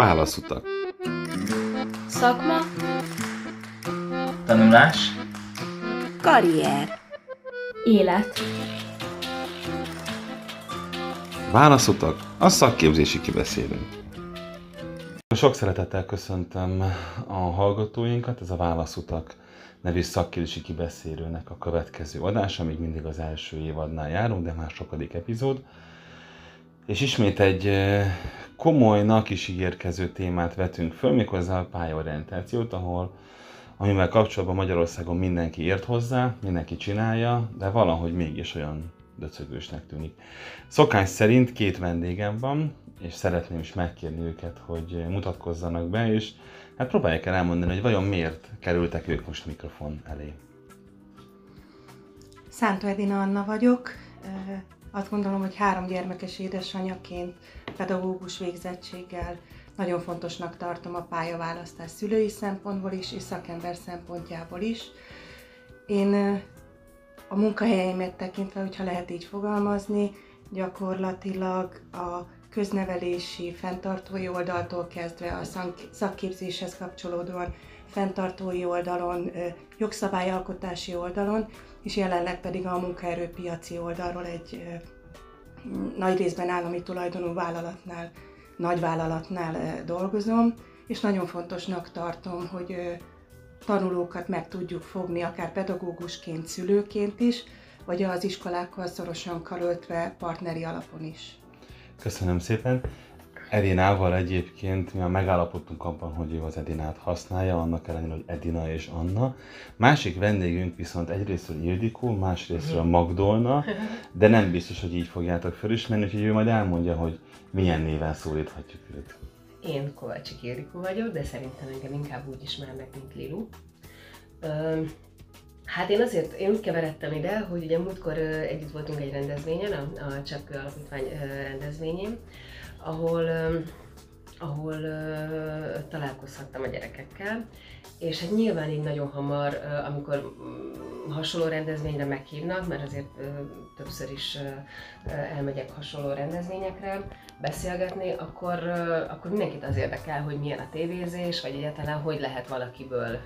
Válaszutak. Szakma. Tanulás. Karrier. Élet. Válaszutak. A szakképzési kibeszélünk. Sok szeretettel köszöntöm a hallgatóinkat, ez a Válaszutak nevű szakképzési kibeszélőnek a következő adása, még mindig az első évadnál járunk, de már sokadik epizód. És ismét egy komolynak is ígérkező témát vetünk föl, méghozzá a pályaorientációt, ahol amivel kapcsolatban Magyarországon mindenki ért hozzá, mindenki csinálja, de valahogy mégis olyan döcögősnek tűnik. Szokás szerint két vendégem van, és szeretném is megkérni őket, hogy mutatkozzanak be, és hát próbálják el elmondani, hogy vajon miért kerültek ők most mikrofon elé. Szántó Edina Anna vagyok, azt gondolom, hogy három gyermekes édesanyaként, pedagógus végzettséggel nagyon fontosnak tartom a pályaválasztás szülői szempontból is, és szakember szempontjából is. Én a munkahelyeimet tekintve, hogyha lehet így fogalmazni, gyakorlatilag a köznevelési, fenntartói oldaltól kezdve a szakképzéshez kapcsolódóan fenntartói oldalon, jogszabályalkotási oldalon, és jelenleg pedig a munkaerőpiaci oldalról egy nagy részben állami tulajdonú vállalatnál, nagyvállalatnál dolgozom, és nagyon fontosnak tartom, hogy tanulókat meg tudjuk fogni, akár pedagógusként, szülőként is, vagy az iskolákkal szorosan karöltve partneri alapon is. Köszönöm szépen. Edinával egyébként mi megállapodtunk abban, hogy ő az Edinát használja, annak ellenére, hogy Edina és Anna. Másik vendégünk viszont egyrésztről Ildikó, másrésztről Magdolna, de nem biztos, hogy így fogjátok felismerni, úgyhogy ő majd elmondja, hogy milyen néven szólíthatjuk őt. Én Kovácsik Ildikó vagyok, de szerintem engem inkább úgy ismernek, mint Lilu. Hát én azért, én úgy keveredtem ide, hogy ugye múltkor együtt voltunk egy rendezvényen, a, a Cseppkő Alapítvány rendezvényén, ahol, ahol találkozhattam a gyerekekkel, és hát nyilván így nagyon hamar, amikor mm, hasonló rendezvényre meghívnak, mert azért többször is elmegyek hasonló rendezvényekre beszélgetni, akkor, akkor mindenkit az érdekel, hogy milyen a tévézés, vagy egyáltalán hogy lehet valakiből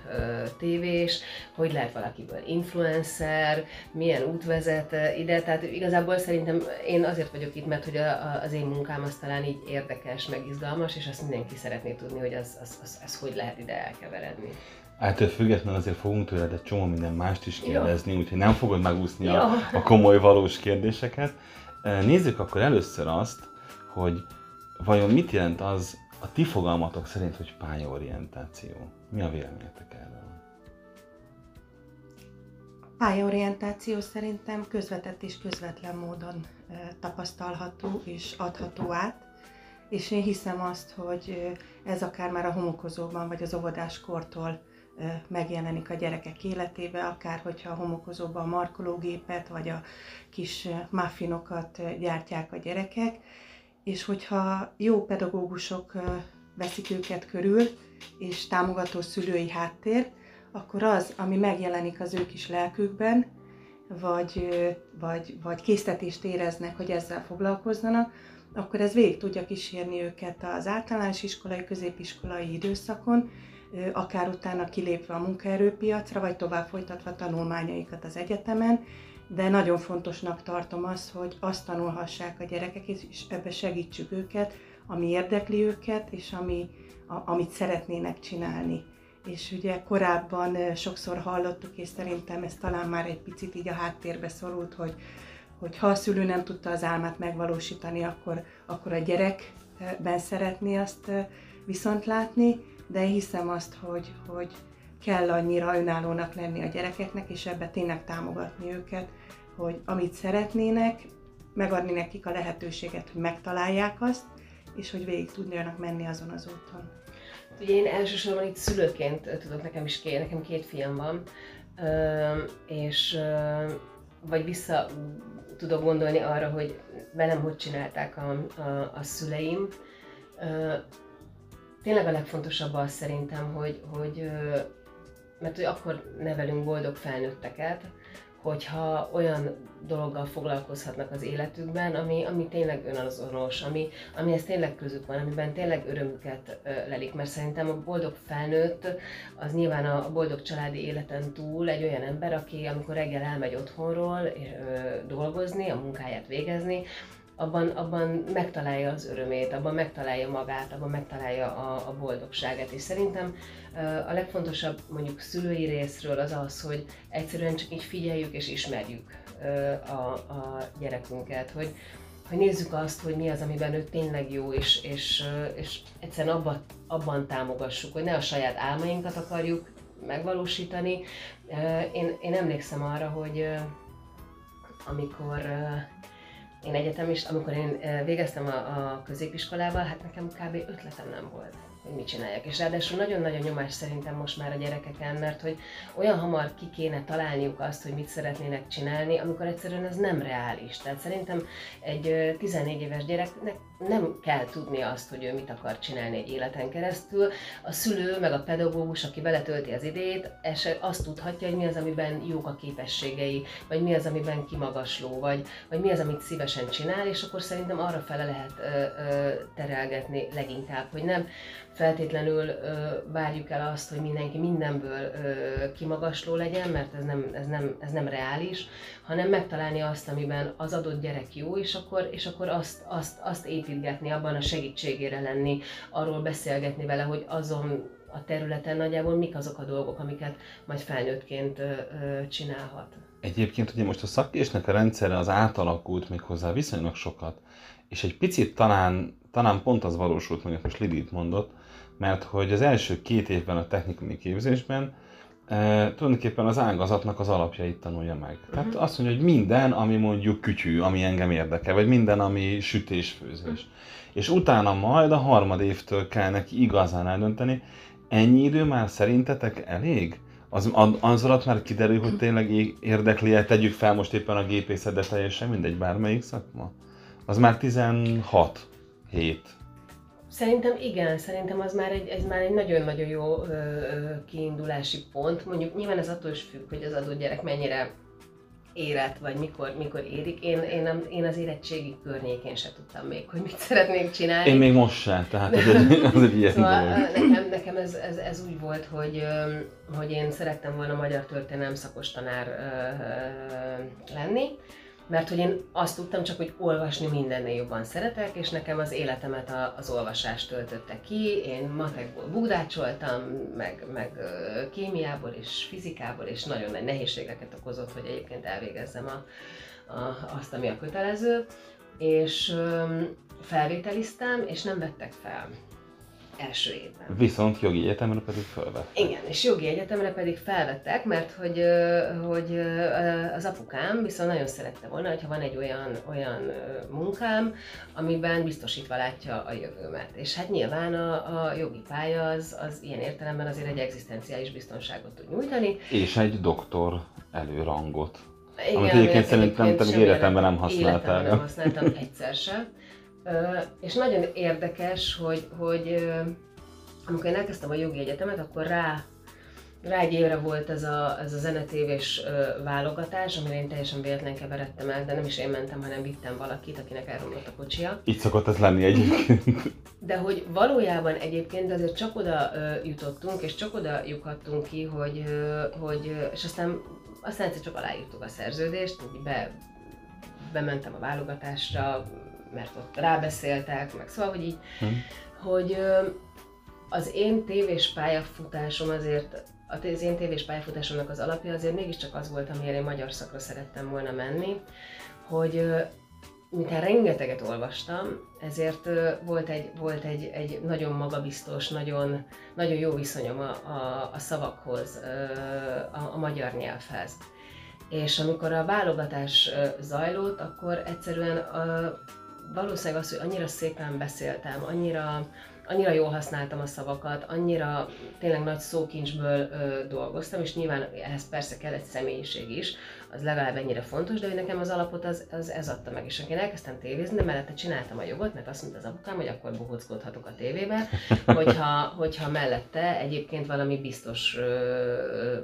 tévés, hogy lehet valakiből influencer, milyen út vezet ide. Tehát igazából szerintem én azért vagyok itt, mert hogy az én munkám az talán így érdekes, meg izgalmas, és azt mindenki szeretné tudni, hogy az, az, az, az hogy lehet ide elkeveredni. Ettől függetlenül azért fogunk tőled egy csomó minden mást is kérdezni, úgyhogy nem fogod megúszni a, a komoly, valós kérdéseket. Nézzük akkor először azt, hogy vajon mit jelent az a ti fogalmatok szerint, hogy pályaorientáció. Mi a véleményetek erről? Pályaorientáció szerintem közvetett és közvetlen módon tapasztalható és adható át, és én hiszem azt, hogy ez akár már a homokozóban vagy az óvodáskortól megjelenik a gyerekek életébe, akár hogyha a homokozóban a markológépet vagy a kis muffinokat gyártják a gyerekek, és hogyha jó pedagógusok veszik őket körül, és támogató szülői háttér, akkor az, ami megjelenik az ő kis lelkükben, vagy, vagy, vagy késztetést éreznek, hogy ezzel foglalkozzanak, akkor ez végig tudja kísérni őket az általános iskolai, középiskolai időszakon, akár utána kilépve a munkaerőpiacra, vagy tovább folytatva tanulmányaikat az egyetemen, de nagyon fontosnak tartom azt, hogy azt tanulhassák a gyerekek, és ebbe segítsük őket, ami érdekli őket, és ami, a, amit szeretnének csinálni. És ugye korábban sokszor hallottuk, és szerintem ez talán már egy picit így a háttérbe szorult, hogy, hogy ha a szülő nem tudta az álmát megvalósítani, akkor, akkor a gyerekben szeretné azt viszont látni, de hiszem azt, hogy, hogy kell annyira önállónak lenni a gyerekeknek, és ebbe tényleg támogatni őket, hogy amit szeretnének, megadni nekik a lehetőséget, hogy megtalálják azt, és hogy végig tudjanak menni azon az úton. Ugye én elsősorban itt szülőként tudok, nekem is két, nekem két fiam van, és vagy vissza tudok gondolni arra, hogy velem hogy csinálták a, a, a szüleim. Tényleg a legfontosabb az szerintem, hogy, hogy mert hogy akkor nevelünk boldog felnőtteket, hogyha olyan dologgal foglalkozhatnak az életükben, ami, ami tényleg önazonos, ami, amihez tényleg közük van, amiben tényleg örömüket lelik. Mert szerintem a boldog felnőtt az nyilván a boldog családi életen túl egy olyan ember, aki amikor reggel elmegy otthonról dolgozni, a munkáját végezni, abban, abban megtalálja az örömét, abban megtalálja magát, abban megtalálja a, a boldogságát. És szerintem a legfontosabb mondjuk szülői részről az az, hogy egyszerűen csak így figyeljük és ismerjük a, a gyerekünket, hogy, hogy nézzük azt, hogy mi az, amiben ő tényleg jó, és, és, és egyszerűen abban, abban támogassuk, hogy ne a saját álmainkat akarjuk megvalósítani. Én, én emlékszem arra, hogy amikor én egyetem is, amikor én végeztem a, a középiskolával, hát nekem kb. ötletem nem volt hogy mit csináljak. És ráadásul nagyon-nagyon nyomás szerintem most már a gyerekeken, mert hogy olyan hamar ki kéne találniuk azt, hogy mit szeretnének csinálni, amikor egyszerűen ez nem reális. Tehát szerintem egy 14 éves gyereknek nem kell tudni azt, hogy ő mit akar csinálni egy életen keresztül. A szülő, meg a pedagógus, aki beletölti az idejét, azt tudhatja, hogy mi az, amiben jók a képességei, vagy mi az, amiben kimagasló, vagy, vagy mi az, amit szívesen csinál, és akkor szerintem arra fele lehet ö, ö, terelgetni leginkább, hogy nem feltétlenül várjuk el azt, hogy mindenki mindenből kimagasló legyen, mert ez nem, ez, nem, ez nem reális, hanem megtalálni azt, amiben az adott gyerek jó, és akkor, és akkor azt, azt, azt építgetni, abban a segítségére lenni, arról beszélgetni vele, hogy azon a területen nagyjából mik azok a dolgok, amiket majd felnőttként csinálhat. Egyébként ugye most a szakkésnek a rendszere az átalakult még hozzá viszonylag sokat, és egy picit talán, talán pont az valósult, mondjuk most Lidit mondott, mert hogy az első két évben a technikai képzésben e, tulajdonképpen az ágazatnak az alapjait tanulja meg. Uh-huh. Tehát azt mondja, hogy minden, ami mondjuk kütyű, ami engem érdekel, vagy minden, ami sütés-főzés. Uh-huh. És utána majd a harmad évtől kell neki igazán eldönteni, ennyi idő már szerintetek elég? Az, az alatt már kiderül, hogy tényleg érdekli-e, tegyük fel most éppen a gépészet, de teljesen mindegy, bármelyik szakma? Az már 16 hét. Szerintem igen, szerintem az már egy, ez már egy nagyon-nagyon jó ö, kiindulási pont. Mondjuk nyilván ez attól is függ, hogy az adott gyerek mennyire érett, vagy mikor, mikor érik. Én, én, én az érettségi környékén se tudtam még, hogy mit szeretnék csinálni. Én még most sem, tehát ez egy, az egy ilyen szóval dolog. Nekem, nekem ez, ez, ez, úgy volt, hogy, hogy én szerettem volna magyar történelem szakos tanár lenni, mert hogy én azt tudtam csak, hogy olvasni mindennél jobban szeretek, és nekem az életemet az olvasás töltötte ki. Én matekból bugdácsoltam, meg, meg kémiából és fizikából, és nagyon nagy nehézségeket okozott, hogy egyébként elvégezzem a, a, azt, ami a kötelező. És felvételiztem, és nem vettek fel első évben. Viszont jogi egyetemre pedig felvettek. Igen, és jogi egyetemre pedig felvettek, mert hogy, hogy az apukám viszont nagyon szerette volna, hogyha van egy olyan, olyan munkám, amiben biztosítva látja a jövőmet. És hát nyilván a, a jogi pálya az, az ilyen értelemben azért egy egzisztenciális biztonságot tud nyújtani. És egy doktor előrangot. Igen, amit egyébként szerintem nem életemben nem használtál. Életemben nem használtam egyszer sem. És nagyon érdekes, hogy, hogy amikor én elkezdtem a jogi egyetemet, akkor rá, rá egy évre volt ez a, ez a zenetévés válogatás, amire én teljesen véletlen keveredtem el, de nem is én mentem, hanem vittem valakit, akinek elromlott a kocsia. Így szokott ez lenni egyébként. De hogy valójában egyébként azért csak oda jutottunk, és csak oda lyukhattunk ki, hogy, hogy és aztán, aztán egyszer csak aláírtuk a szerződést, hogy be, bementem a válogatásra, mert ott rábeszéltek, meg szóval, hogy így, hmm. hogy az én tévés pályafutásom azért, az én tévés pályafutásomnak az alapja azért mégiscsak az volt, amire én magyar szakra szerettem volna menni, hogy miután rengeteget olvastam, ezért volt egy, volt egy, egy nagyon magabiztos, nagyon, nagyon jó viszonyom a, a, a szavakhoz, a, a magyar nyelvhez. És amikor a válogatás zajlott, akkor egyszerűen a, valószínűleg az, hogy annyira szépen beszéltem, annyira, annyira jól használtam a szavakat, annyira tényleg nagy szókincsből ö, dolgoztam, és nyilván ehhez persze kell egy személyiség is, az legalább ennyire fontos, de hogy nekem az alapot az, az ez adta meg. És én elkezdtem tévézni, de mellette csináltam a jogot, mert azt mondta az apukám, hogy akkor bohóckodhatok a tévébe, hogyha, hogyha mellette egyébként valami biztos ö,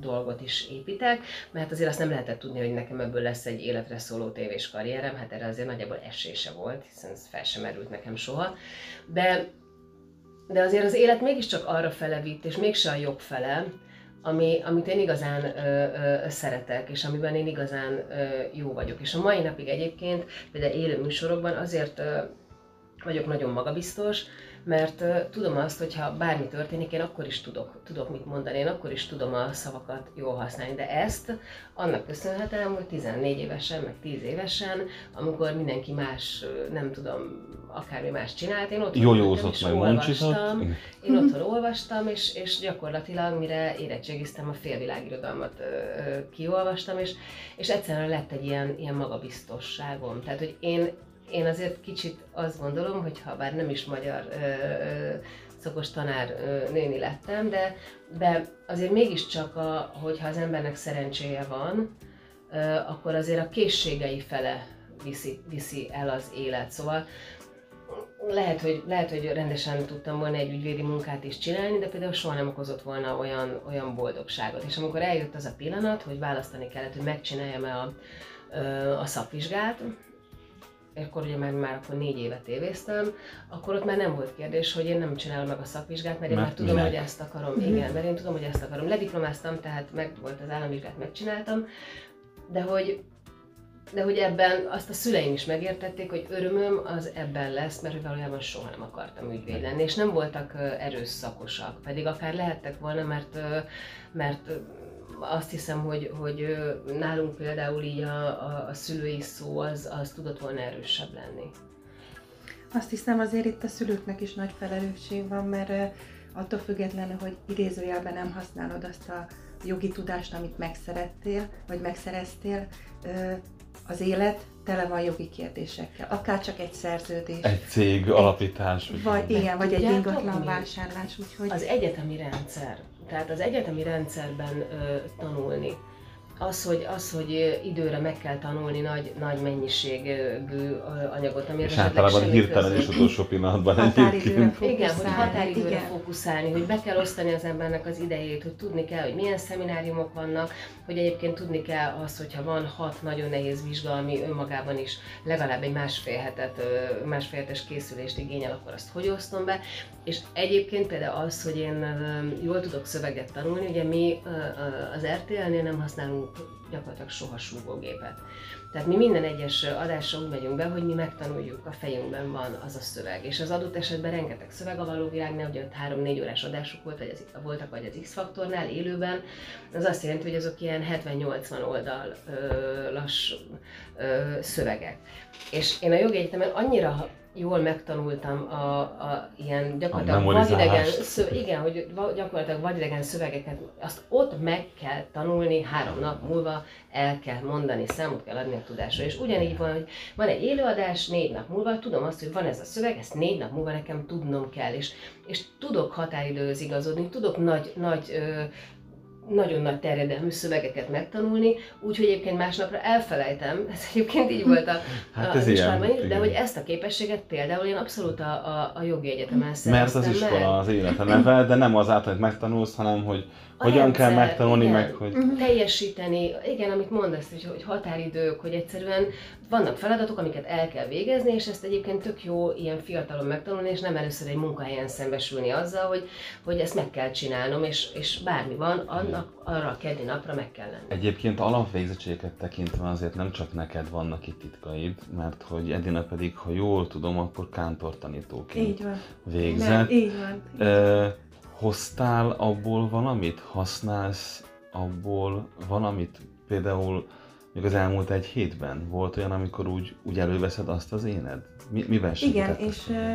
dolgot is építek, mert azért azt nem lehetett tudni, hogy nekem ebből lesz egy életre szóló tévés karrierem, hát erre azért nagyjából esése volt, hiszen ez fel sem merült nekem soha. De, de azért az élet mégiscsak arra fele vitt, és mégse a jobb fele, ami, amit én igazán ö, ö, szeretek, és amiben én igazán ö, jó vagyok. És a mai napig egyébként, például élő műsorokban azért ö, vagyok nagyon magabiztos, mert uh, tudom azt, hogy ha bármi történik, én akkor is tudok, tudok mit mondani, én akkor is tudom a szavakat jól használni, de ezt annak köszönhetem, hogy 14 évesen, meg 10 évesen, amikor mindenki más, nem tudom, akármi más csinált, én otthon Jójózott meg olvastam, én otthon olvastam, és, és gyakorlatilag mire érettségiztem, a félvilágirodalmat uh, kiolvastam, és, és egyszerűen lett egy ilyen, ilyen magabiztosságom. Tehát, hogy én én azért kicsit azt gondolom, hogy ha bár nem is magyar ö, ö, szakos tanár ö, néni lettem, de, de azért mégiscsak, a, hogyha az embernek szerencséje van, ö, akkor azért a készségei fele viszi, viszi el az élet. Szóval lehet hogy, lehet, hogy rendesen tudtam volna egy ügyvédi munkát is csinálni, de például soha nem okozott volna olyan, olyan boldogságot. És amikor eljött az a pillanat, hogy választani kellett, hogy megcsináljam-e a, a szakvizsgát, akkor ugye már, már akkor négy évet tévéztem, akkor ott már nem volt kérdés, hogy én nem csinálom meg a szakvizsgát, mert én mert már tudom, minek? hogy ezt akarom. Mm-hmm. Igen, mert én tudom, hogy ezt akarom. Lediplomáztam, tehát meg volt az államvizsgát, megcsináltam, de hogy de hogy ebben azt a szüleim is megértették, hogy örömöm az ebben lesz, mert valójában soha nem akartam ügyvéd lenni, és nem voltak erőszakosak, pedig akár lehettek volna, mert, mert azt hiszem, hogy, hogy nálunk például így a, a, a szülői szó az, az tudott volna erősebb lenni. Azt hiszem azért itt a szülőknek is nagy felelősség van, mert attól függetlenül, hogy idézőjelben nem használod azt a jogi tudást, amit megszerettél, vagy megszereztél, az élet tele van jogi kérdésekkel, akár csak egy szerződés. Egy cég alapítás. Vagy, vagy igen, vagy egy ingatlan vásárlás. Úgyhogy... Az egyetemi rendszer, tehát az egyetemi rendszerben ö, tanulni, az, hogy, az, hogy időre meg kell tanulni nagy, nagy mennyiségű anyagot, ami És általában hirtelen és utolsó pillanatban egyébként. Igen, hogy határidőre igen. fókuszálni, hogy be kell osztani az embernek az idejét, hogy tudni kell, hogy milyen szemináriumok vannak, hogy egyébként tudni kell az, hogyha van hat nagyon nehéz vizsga, ami önmagában is legalább egy másfél hetet, másfél hetes készülést igényel, akkor azt hogy osztom be. És egyébként például az, hogy én jól tudok szöveget tanulni, ugye mi az RTL-nél nem használunk gyakorlatilag soha súgógépet. Tehát mi minden egyes adásra úgy megyünk be, hogy mi megtanuljuk, a fejünkben van az a szöveg. És az adott esetben rengeteg szöveg a való világnál, ugye ott 3-4 órás adások volt, vagy az, voltak, vagy az X-faktornál élőben, az azt jelenti, hogy azok ilyen 70-80 oldal ö, szövegek. És én a jogi egyetemen annyira jól megtanultam a, a ilyen gyakorlatilag vadidegen, szöve, igen, hogy gyakorlatilag vadidegen szövegeket, azt ott meg kell tanulni, három nap múlva el kell mondani, számot kell adni a tudásra. És ugyanígy van, hogy van egy élőadás, négy nap múlva, tudom azt, hogy van ez a szöveg, ezt négy nap múlva nekem tudnom kell, és, és tudok határidőhöz igazodni, tudok nagy, nagy ö, nagyon nagy terjedelmű szövegeket megtanulni, úgyhogy egyébként másnapra elfelejtem, ez egyébként így volt a, hát ez a ilyen, de hogy ezt a képességet például én abszolút a, a, a jogi egyetemen Mert az iskola az élete neve, de nem az által, hogy megtanulsz, hanem hogy a hogyan rendszer, kell megtanulni, igen, meg hogy... Uh-huh. Teljesíteni, igen, amit mondasz, hogy, hogy határidők, hogy egyszerűen vannak feladatok, amiket el kell végezni, és ezt egyébként tök jó ilyen fiatalon megtanulni, és nem először egy munkahelyen szembesülni azzal, hogy, hogy ezt meg kell csinálnom, és, és bármi van, annak arra a keddi napra meg kell lenni. Egyébként alapvégzettségeket tekintve azért nem csak neked vannak itt titkaid, mert hogy Edina pedig, ha jól tudom, akkor kántortanítóként így van. végzett. Nem, így van. Így hoztál abból valamit? Használsz abból valamit? Például még az elmúlt egy hétben volt olyan, amikor úgy, úgy előveszed azt az éned? Mi, miben Igen, és ö,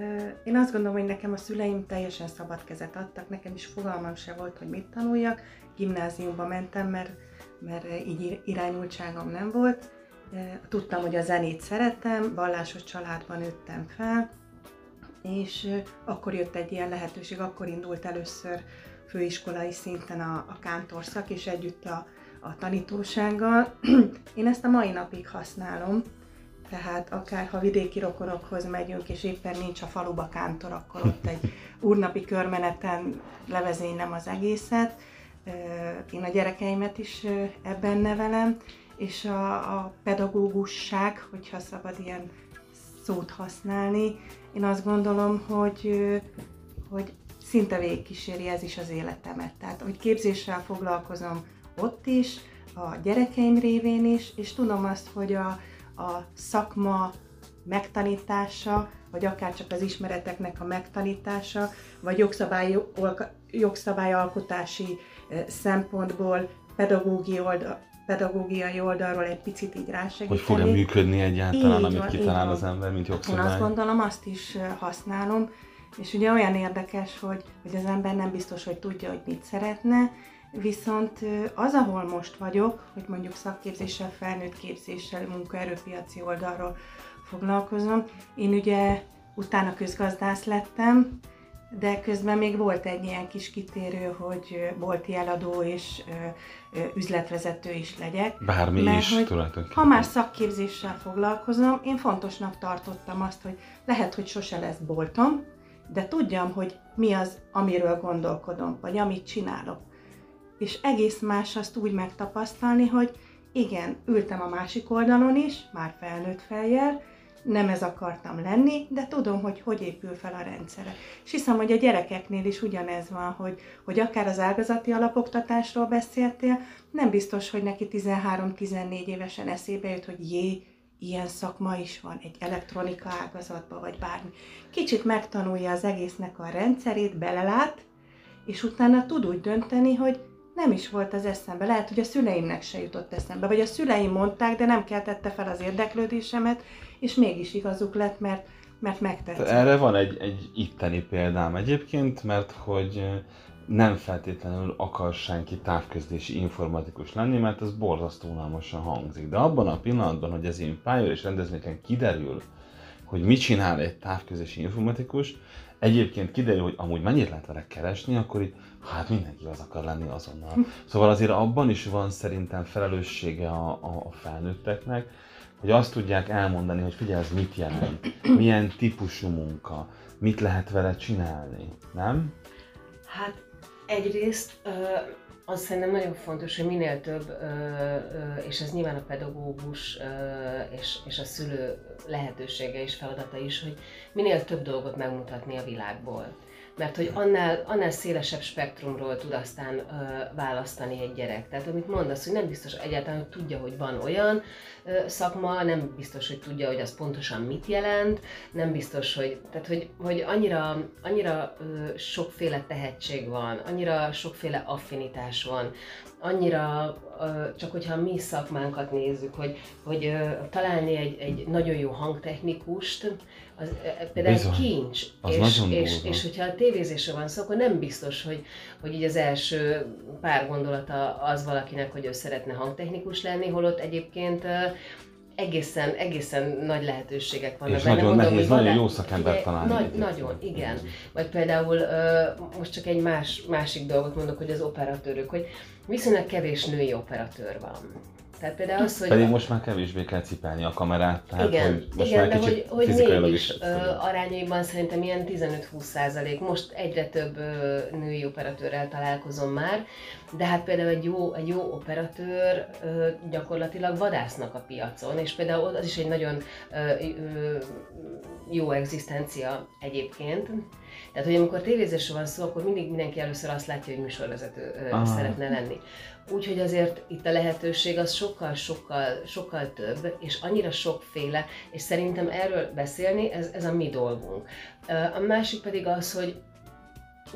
ö, én azt gondolom, hogy nekem a szüleim teljesen szabad kezet adtak, nekem is fogalmam se volt, hogy mit tanuljak. Gimnáziumba mentem, mert, mert így irányultságom nem volt. Tudtam, hogy a zenét szeretem, vallásos családban nőttem fel, és akkor jött egy ilyen lehetőség, akkor indult először főiskolai szinten a, a kántorszak, és együtt a, a tanítósággal. Én ezt a mai napig használom, tehát akár ha vidéki rokonokhoz megyünk, és éppen nincs a faluba kántor, akkor ott egy úrnapi körmeneten levezénylem az egészet. Én a gyerekeimet is ebben nevelem, és a, a pedagógusság, hogyha szabad ilyen szót használni, én azt gondolom, hogy, hogy szinte végigkíséri ez is az életemet. Tehát, hogy képzéssel foglalkozom ott is, a gyerekeim révén is, és tudom azt, hogy a, a szakma megtanítása, vagy akár csak az ismereteknek a megtanítása, vagy jogszabály, jogszabályalkotási szempontból pedagógiai, oldal, pedagógiai oldalról egy picit így rásegíteni. Hogy fog-e működni egyáltalán, így amit van, kitalál az ember, mint jogszabály? Én azt gondolom, azt is használom, és ugye olyan érdekes, hogy, hogy az ember nem biztos, hogy tudja, hogy mit szeretne, viszont az, ahol most vagyok, hogy mondjuk szakképzéssel, felnőtt képzéssel, munkaerőpiaci oldalról foglalkozom, én ugye utána közgazdász lettem, de közben még volt egy ilyen kis kitérő, hogy bolti eladó és üzletvezető is legyek. Bármi mert, is tulajdonképpen. Ha már szakképzéssel foglalkozom, én fontosnak tartottam azt, hogy lehet, hogy sose lesz boltom, de tudjam, hogy mi az, amiről gondolkodom, vagy amit csinálok. És egész más azt úgy megtapasztalni, hogy igen, ültem a másik oldalon is, már felnőtt fejjel, nem ez akartam lenni, de tudom, hogy hogy épül fel a rendszere. És hiszem, hogy a gyerekeknél is ugyanez van, hogy, hogy akár az ágazati alapoktatásról beszéltél, nem biztos, hogy neki 13-14 évesen eszébe jut, hogy jé, ilyen szakma is van, egy elektronika ágazatban, vagy bármi. Kicsit megtanulja az egésznek a rendszerét, belelát, és utána tud úgy dönteni, hogy nem is volt az eszembe. Lehet, hogy a szüleimnek se jutott eszembe, vagy a szüleim mondták, de nem keltette fel az érdeklődésemet, és mégis igazuk lett, mert, mert megtetszett. Erre van egy, egy itteni példám egyébként, mert hogy nem feltétlenül akar senki távközlési informatikus lenni, mert ez borzasztó unalmasan hangzik. De abban a pillanatban, hogy ez én pálya és rendezvényeken kiderül, hogy mit csinál egy távközlési informatikus, egyébként kiderül, hogy amúgy mennyit lehet vele keresni, akkor itt hát mindenki az akar lenni azonnal. Szóval azért abban is van szerintem felelőssége a, a, a felnőtteknek, hogy azt tudják elmondani, hogy figyelj, ez mit jelent, milyen típusú munka, mit lehet vele csinálni, nem? Hát egyrészt az szerintem nagyon fontos, hogy minél több, és ez nyilván a pedagógus és, és a szülő lehetősége és feladata is, hogy minél több dolgot megmutatni a világból mert hogy annál, annál szélesebb spektrumról tud aztán ö, választani egy gyerek. Tehát amit mondasz, hogy nem biztos egyáltalán, hogy tudja, hogy van olyan ö, szakma, nem biztos, hogy tudja, hogy az pontosan mit jelent, nem biztos, hogy, tehát hogy, hogy annyira, annyira ö, sokféle tehetség van, annyira sokféle affinitás van, annyira, csak hogyha mi szakmánkat nézzük, hogy, hogy találni egy, egy nagyon jó hangtechnikust, az például Bizony. egy kincs, az és, és, és hogyha a tévézésről van szó, akkor nem biztos, hogy, hogy így az első pár gondolata az valakinek, hogy ő szeretne hangtechnikus lenni, holott egyébként egészen, egészen nagy lehetőségek vannak. És benne. nagyon Mondom, nehéz, nagyon jó szakember találni. Nagy, nagyon, igen. Vagy például most csak egy más, másik dolgot mondok, hogy az operatőrök, hogy viszonylag kevés női operatőr van. Tehát például az, hogy... Pedig most már kevésbé kell cipelni a kamerát, tehát igen, hogy most igen, már de hogy, hogy mégis uh, arányaiban szerintem ilyen 15-20 százalék. Most egyre több uh, női operatőrrel találkozom már, de hát például egy jó, egy jó operatőr uh, gyakorlatilag vadásznak a piacon, és például az is egy nagyon uh, uh, jó egzisztencia egyébként. Tehát, hogy amikor tévézésről van szó, akkor mindig mindenki először azt látja, hogy műsorvezető uh, szeretne lenni. Úgyhogy azért itt a lehetőség az sokkal, sokkal, sokkal több, és annyira sokféle, és szerintem erről beszélni, ez, ez a mi dolgunk. A másik pedig az, hogy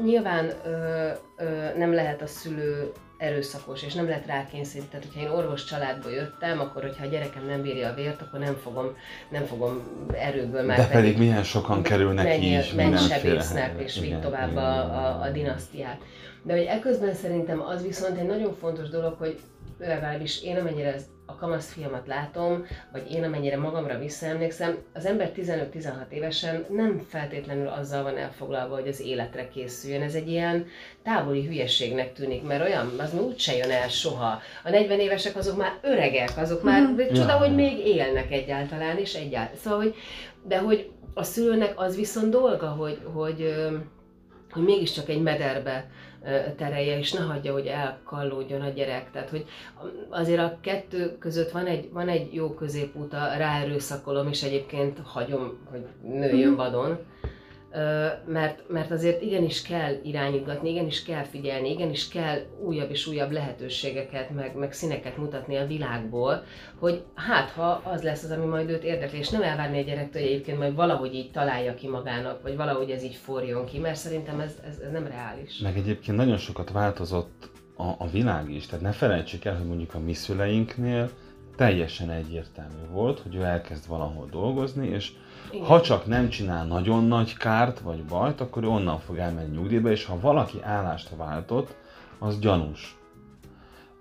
nyilván ö, ö, nem lehet a szülő erőszakos, és nem lehet rákényszeríteni. Tehát, hogyha én orvos családból jöttem, akkor hogyha a gyerekem nem bírja a vért, akkor nem fogom, nem fogom erőből már De pedig, pedig milyen sokan kerülnek így mindenféle. és vitt tovább a, a, a dinasztiát. De hogy ekközben szerintem az viszont egy nagyon fontos dolog, hogy legalábbis én amennyire a kamasz filmet látom, vagy én amennyire magamra visszaemlékszem, az ember 15-16 évesen nem feltétlenül azzal van elfoglalva, hogy az életre készüljön. Ez egy ilyen távoli hülyeségnek tűnik, mert olyan, az úgy se jön el soha. A 40 évesek azok már öregek, azok már, mm. csoda, ja. hogy még élnek egyáltalán, és egyáltalán. Szóval, hogy, de hogy a szülőnek az viszont dolga, hogy, hogy hogy mégiscsak egy mederbe terelje, és ne hagyja, hogy elkallódjon a gyerek. Tehát, hogy azért a kettő között van egy, van egy jó középút, a ráerőszakolom, és egyébként hagyom, hogy nőjön mhm. vadon mert, mert azért igenis kell irányítgatni, igenis kell figyelni, igenis kell újabb és újabb lehetőségeket, meg, meg színeket mutatni a világból, hogy hát ha az lesz az, ami majd őt érdekli, és nem elvárni a gyerektől, hogy egyébként majd valahogy így találja ki magának, vagy valahogy ez így forjon ki, mert szerintem ez, ez, ez nem reális. Meg egyébként nagyon sokat változott a, a világ is, tehát ne felejtsük el, hogy mondjuk a mi szüleinknél teljesen egyértelmű volt, hogy ő elkezd valahol dolgozni, és igen. Ha csak nem csinál nagyon nagy kárt vagy bajt, akkor ő onnan fog elmenni nyugdíjba, és ha valaki állást váltott, az gyanús.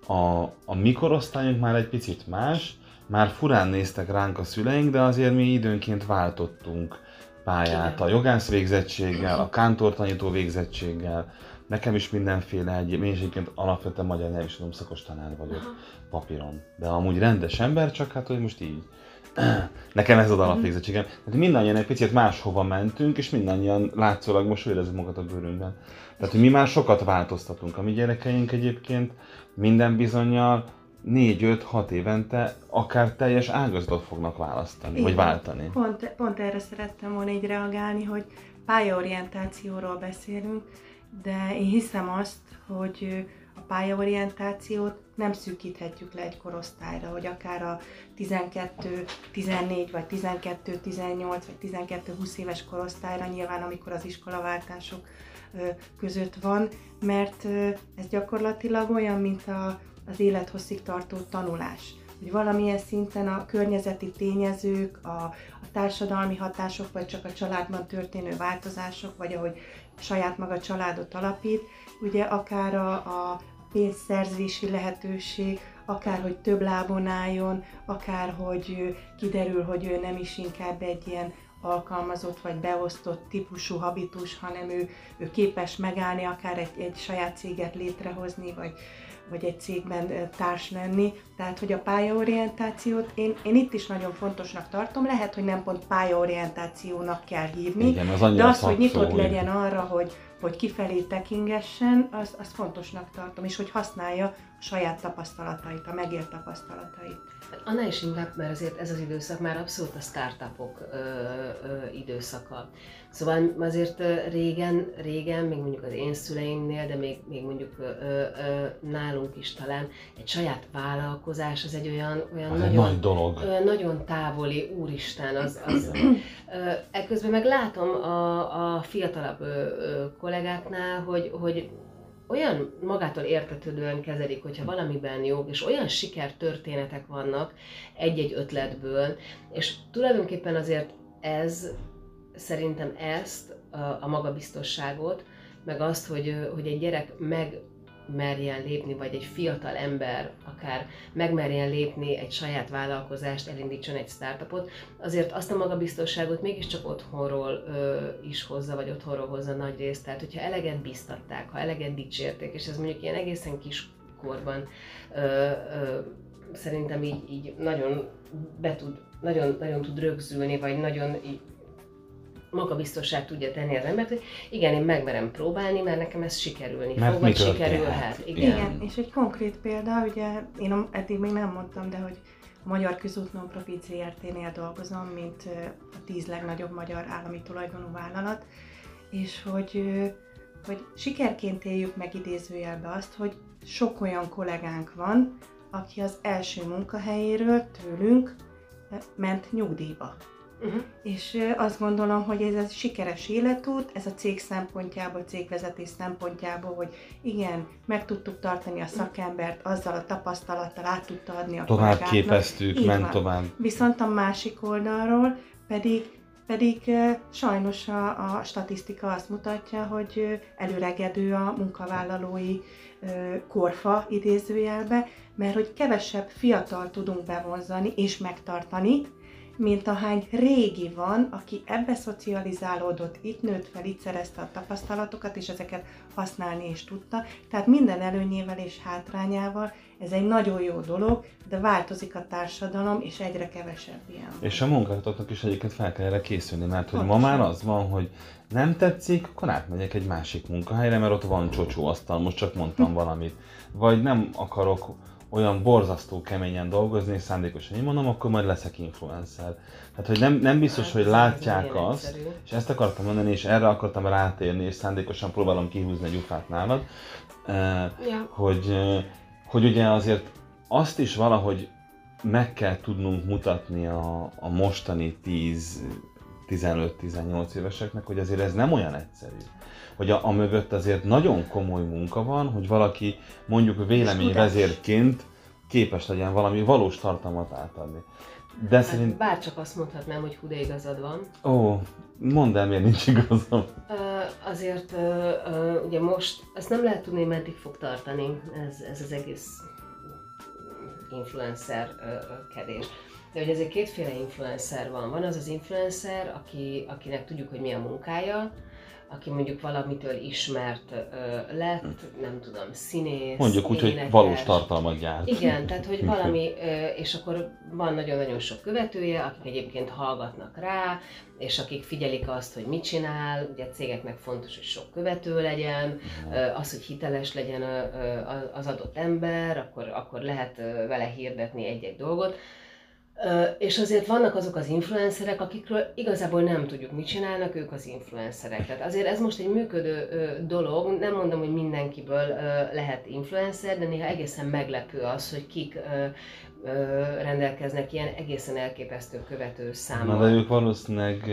A, a mikorosztályunk már egy picit más, már furán néztek ránk a szüleink, de azért mi időnként váltottunk pályát a jogász végzettséggel, a kántortanító végzettséggel, nekem is mindenféle egy, én egyébként alapvetően magyar is tudom, szakos tanár vagyok papíron. De amúgy rendes ember, csak hát, hogy most így Nekem ez az mhm. alapvégzettségem. Tehát mindannyian egy picit máshova mentünk, és mindannyian látszólag most érezzük magat a bőrünkben. Tehát, hogy mi már sokat változtatunk. A mi gyerekeink egyébként minden bizonyal 4-5-6 évente akár teljes ágazatot fognak választani, Igen. vagy váltani. Pont, pont erre szerettem volna így reagálni, hogy pályaorientációról beszélünk, de én hiszem azt, hogy a pályaorientációt nem szűkíthetjük le egy korosztályra, hogy akár a 12, 14 vagy 12, 18 vagy 12, 20 éves korosztályra, nyilván amikor az iskolaváltások között van, mert ez gyakorlatilag olyan, mint a, az élethosszig tartó tanulás. Hogy valamilyen szinten a környezeti tényezők, a, a társadalmi hatások, vagy csak a családban történő változások, vagy ahogy saját maga családot alapít, ugye akár a, a pénzszerzési lehetőség, akár hogy több lábon álljon, akár hogy kiderül, hogy ő nem is inkább egy ilyen alkalmazott vagy beosztott típusú habitus, hanem ő, ő képes megállni, akár egy, egy saját céget létrehozni, vagy, vagy egy cégben társ lenni. Tehát, hogy a pályaorientációt én, én itt is nagyon fontosnak tartom, lehet, hogy nem pont pályaorientációnak kell hívni, Igen, az de az, hogy nyitott legyen arra, hogy, hogy kifelé tekingessen, az, az fontosnak tartom, és hogy használja a saját tapasztalatait, a megélt tapasztalatait. Annál is inkább, mert azért ez az időszak már abszolút a startupok ö, ö, időszaka. Szóval azért régen, régen, még mondjuk az én szüleimnél, de még, még mondjuk ö, ö, nálunk is talán, egy saját vállalkozás az egy olyan, olyan nagyon, nagy dolog. Olyan nagyon távoli, úristen, az, az Ekközben meg látom a, a fiatalabb ö, kollégáknál, hogy, hogy olyan magától értetődően kezelik, hogyha valamiben jók, és olyan sikertörténetek vannak egy-egy ötletből, és tulajdonképpen azért ez, szerintem ezt, a, magabiztosságot, meg azt, hogy, hogy egy gyerek meg merjen lépni, vagy egy fiatal ember akár megmerjen lépni egy saját vállalkozást, elindítson egy startupot, azért azt a magabiztosságot mégiscsak otthonról ö, is hozza, vagy otthonról hozza nagy részt. Tehát, hogyha eleget biztatták, ha eleget dicsérték, és ez mondjuk ilyen egészen kiskorban ö, ö, szerintem így, így nagyon be tud, nagyon, nagyon tud rögzülni, vagy nagyon magabiztosság tudja tenni az embert, hogy igen, én megmerem próbálni, mert nekem ez sikerülni mert fog, vagy sikerülhet. Igen. igen, és egy konkrét példa, ugye én eddig még nem mondtam, de hogy a Magyar Közút Nonprofit ZRT-nél dolgozom, mint a tíz legnagyobb magyar állami tulajdonú vállalat, és hogy, hogy sikerként éljük meg idézőjelbe azt, hogy sok olyan kollégánk van, aki az első munkahelyéről tőlünk ment nyugdíjba. Uh-huh. És azt gondolom, hogy ez egy sikeres életút, ez a cég szempontjából, cégvezetés szempontjából, hogy igen, meg tudtuk tartani a szakembert, azzal a tapasztalattal át tudta adni a Tovább képeztük, ment tovább. Viszont a másik oldalról pedig pedig sajnos a, a statisztika azt mutatja, hogy előregedő a munkavállalói korfa idézőjelbe, mert hogy kevesebb fiatal tudunk bevonzani és megtartani, mint ahány régi van, aki ebbe szocializálódott, itt nőtt fel, itt szerezte a tapasztalatokat, és ezeket használni is tudta. Tehát minden előnyével és hátrányával ez egy nagyon jó dolog, de változik a társadalom, és egyre kevesebb ilyen. van. És a munkáltatóknak is egyébként fel kell erre készülni, mert hogy ma Pontosan. már az van, hogy nem tetszik, akkor átmegyek egy másik munkahelyre, mert ott van csocsóasztal, most csak mondtam valamit. Vagy nem akarok olyan borzasztó keményen dolgozni, és szándékosan így mondom, akkor majd leszek influencer. Tehát, hogy nem, nem biztos, Hát hogy látják azt, egyszerű. és ezt akartam mondani, és erre akartam rátérni, és szándékosan próbálom kihúzni egy ufát nálad, eh, Ja. hogy, eh, hogy ugye azért azt is valahogy meg kell tudnunk mutatni a, a mostani 10 15-18 éveseknek, hogy azért ez nem olyan egyszerű. Hogy a, a mögött azért nagyon komoly munka van, hogy valaki mondjuk véleményvezérként képes legyen valami valós tartalmat átadni. De Hát szerint... bárcsak azt mondhatnám, hogy hú, igazad van. Ó, mondd el, miért nincs igazam. Azért ugye most, ezt nem lehet tudni, hogy meddig fog tartani ez, ez az egész influencer kedés. De ugye azért kétféle influencer van. Van az az influencer, aki, akinek tudjuk, hogy mi a munkája, aki mondjuk valamitől ismert ö, lett, nem tudom, színész, Mondjuk úgy, hogy énekes. valós tartalmat gyárt. Igen, tehát hogy valami, ö, és akkor van nagyon-nagyon sok követője, akik egyébként hallgatnak rá, és akik figyelik azt, hogy mit csinál, ugye a cégeknek fontos, hogy sok követő legyen, ö, az, hogy hiteles legyen az adott ember, akkor, akkor lehet vele hirdetni egy-egy dolgot. És azért vannak azok az influencerek, akikről igazából nem tudjuk, mit csinálnak, ők az influencerek. Tehát azért ez most egy működő dolog, nem mondom, hogy mindenkiből lehet influencer, de néha egészen meglepő az, hogy kik rendelkeznek ilyen egészen elképesztő követő Na számmal. de ők valószínűleg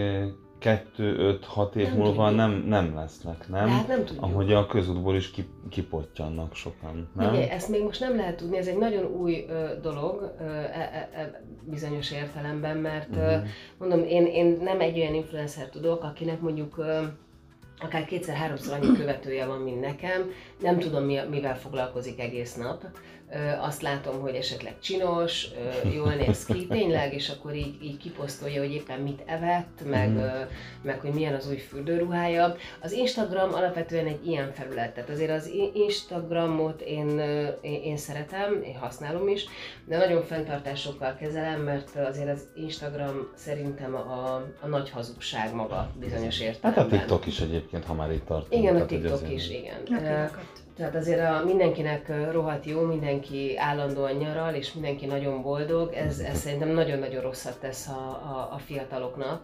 2-5-6 év Nem múlva tudjuk. nem, nem lesznek, nem? De hát nem tudjuk. Ahogy a közútból is kip, kipottyannak sokan, nem? Ugye, ezt még most nem lehet tudni, ez egy nagyon új ö, dolog ö, e, e, e, bizonyos értelemben, mert ö, Mhm. mondom, én, én nem egy olyan influencer tudok, akinek mondjuk ö, akár kétszer-háromszor annyi követője van, mint nekem, nem tudom, mi, mivel foglalkozik egész nap. Azt látom, hogy esetleg csinos, jól néz ki, tényleg, és akkor így, így kiposztolja, hogy éppen mit evett, meg, ö, meg hogy milyen az új fürdőruhája. Az Instagram alapvetően egy ilyen felület, tehát azért az Instagramot én, én, én szeretem, én használom is, de nagyon fenntartásokkal kezelem, mert azért az Instagram szerintem a, a nagy hazugság maga bizonyos Hát értelemben. a TikTok is egyébként, ha már itt tartunk. Igen, a TikTok is, igen. Pirakat. Tehát azért a, mindenkinek rohadt jó, mindenki állandóan nyaral, és mindenki nagyon boldog. Ez, ez szerintem nagyon-nagyon rosszat tesz a, a, a fiataloknak.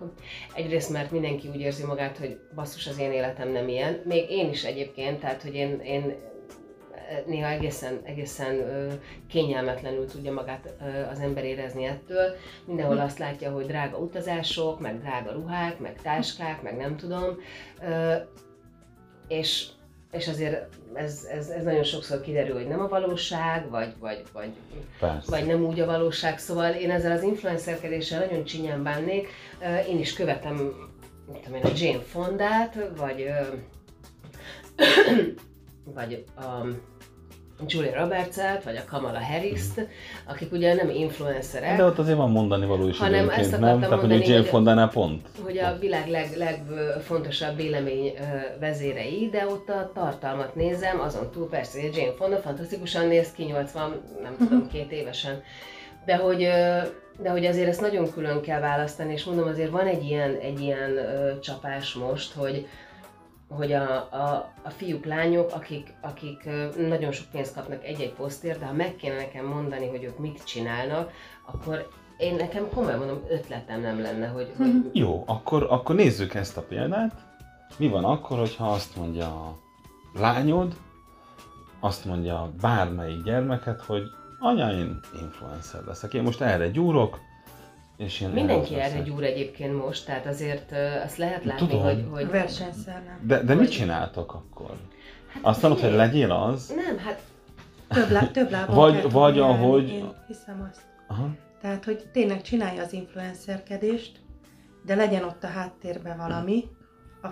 Egyrészt, mert mindenki úgy érzi magát, hogy basszus, az én életem nem ilyen. Még én is egyébként, tehát hogy én, én néha egészen, egészen kényelmetlenül tudja magát az ember érezni ettől. Mindenhol azt látja, hogy drága utazások, meg drága ruhák, meg táskák, meg nem tudom. És, és azért ez, ez, ez nagyon sokszor kiderül, hogy nem a valóság, vagy, vagy, vagy, Persze. vagy nem úgy a valóság. Szóval én ezzel az influencerkedéssel nagyon csinyán bánnék. Én is követem, mit tudom én, a Jane Fondát, vagy, vagy a Julia Roberts-et, vagy a Kamala Harris-t, akik ugye nem influencerek, De ott azért van mondani való is Hanem ezt nem? akartam Tehát, hogy mondani, egy Jane hogy- Fondánál pont. hogy a világ leg, legfontosabb vélemény vezérei, de ott a tartalmat nézem, azon túl persze, hogy Jane Fonda fantasztikusan néz ki, 80, nem tudom, két évesen. De hogy, de hogy azért ezt nagyon külön kell választani, és mondom, azért van egy ilyen, egy ilyen ö, csapás most, hogy, hogy a, a, a fiúk, lányok, akik, akik nagyon sok pénzt kapnak egy-egy posztért, de ha meg kéne nekem mondani, hogy ők mit csinálnak, akkor én nekem komolyan mondom, ötletem nem lenne, hogy, hogy Jó, akkor, akkor nézzük ezt a példát. Mi van akkor, hogyha azt mondja a lányod, azt mondja bármelyik gyermeket, hogy anya, én influencer leszek. Én most erre gyúrok, és én Mindenki erre gyúr egyébként most, tehát azért azt lehet látni, Tudom. hogy, hogy... versenyszellem. De, de mit csináltok akkor? Hát Azt mondod, hogy legyél az? Nem, hát Több, lá, több lábon Vagy- kell vagy állni, ahogy- Én hiszem azt. Aha. Tehát, hogy tényleg csinálja az influencerkedést, de legyen ott a háttérben valami.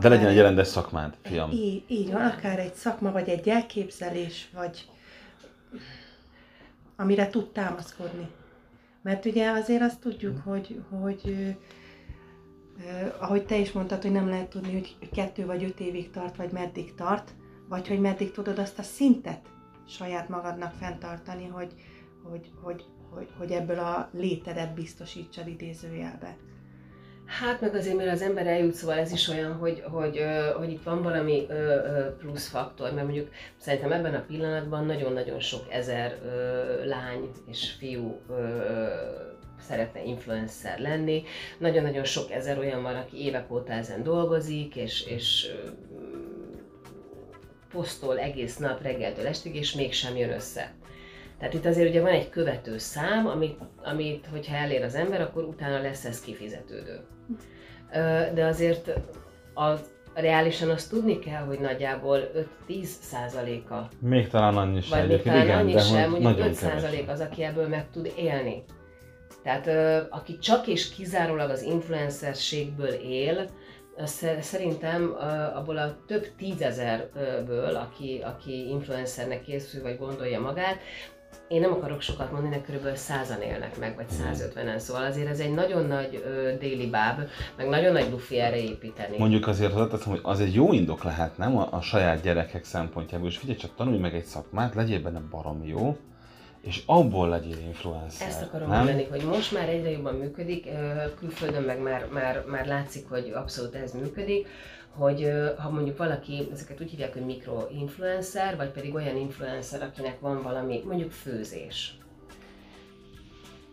De legyen egy rendes szakmád, fiam. Így, így van, akár egy szakma, vagy egy elképzelés, vagy amire tud támaszkodni. Mert ugye azért azt tudjuk, hogy, hogy ahogy te is mondtad, hogy nem lehet tudni, hogy kettő vagy öt évig tart, vagy meddig tart, vagy hogy meddig tudod azt a szintet saját magadnak fenntartani, hogy, hogy, hogy, hogy, hogy ebből a létedet biztosítsad idézőjelbe. Hát meg azért, mire az ember eljut, szóval ez is olyan, hogy, hogy, hogy itt van valami plusz faktor, mert mondjuk szerintem ebben a pillanatban nagyon-nagyon sok ezer lány és fiú szeretne influencer lenni. Nagyon-nagyon sok ezer olyan van, aki évek óta ezen dolgozik, és, és posztol egész nap reggeltől estig, és mégsem jön össze. Tehát itt azért ugye van egy követő szám, amit, amit hogyha elér az ember, akkor utána lesz ez kifizetődő. De azért az reálisan azt tudni kell, hogy nagyjából 5-10 százaléka. Még talán annyi sem. Vagy még talán igen, annyi sem, mondjuk 5 százalék az, aki ebből meg tud élni. Tehát aki csak és kizárólag az influencerségből él, szerintem abból a több tízezerből, aki, aki influencernek készül, vagy gondolja magát, én nem akarok sokat mondani, de körülbelül százan élnek meg, vagy 150-en, szóval azért ez egy nagyon nagy ö, déli báb, meg nagyon nagy lufi erre építeni. Mondjuk azért hozzáteszem, hogy az egy jó indok lehet, nem? A, a saját gyerekek szempontjából, és figyelj csak, tanulj meg egy szakmát, legyél benne baromi jó, és abból legyél influencer. Ezt akarom mondani, hogy most már egyre jobban működik, külföldön meg már, már, már látszik, hogy abszolút ez működik, hogy ha mondjuk valaki, ezeket úgy hívják, hogy mikroinfluencer, vagy pedig olyan influencer, akinek van valami, mondjuk főzés.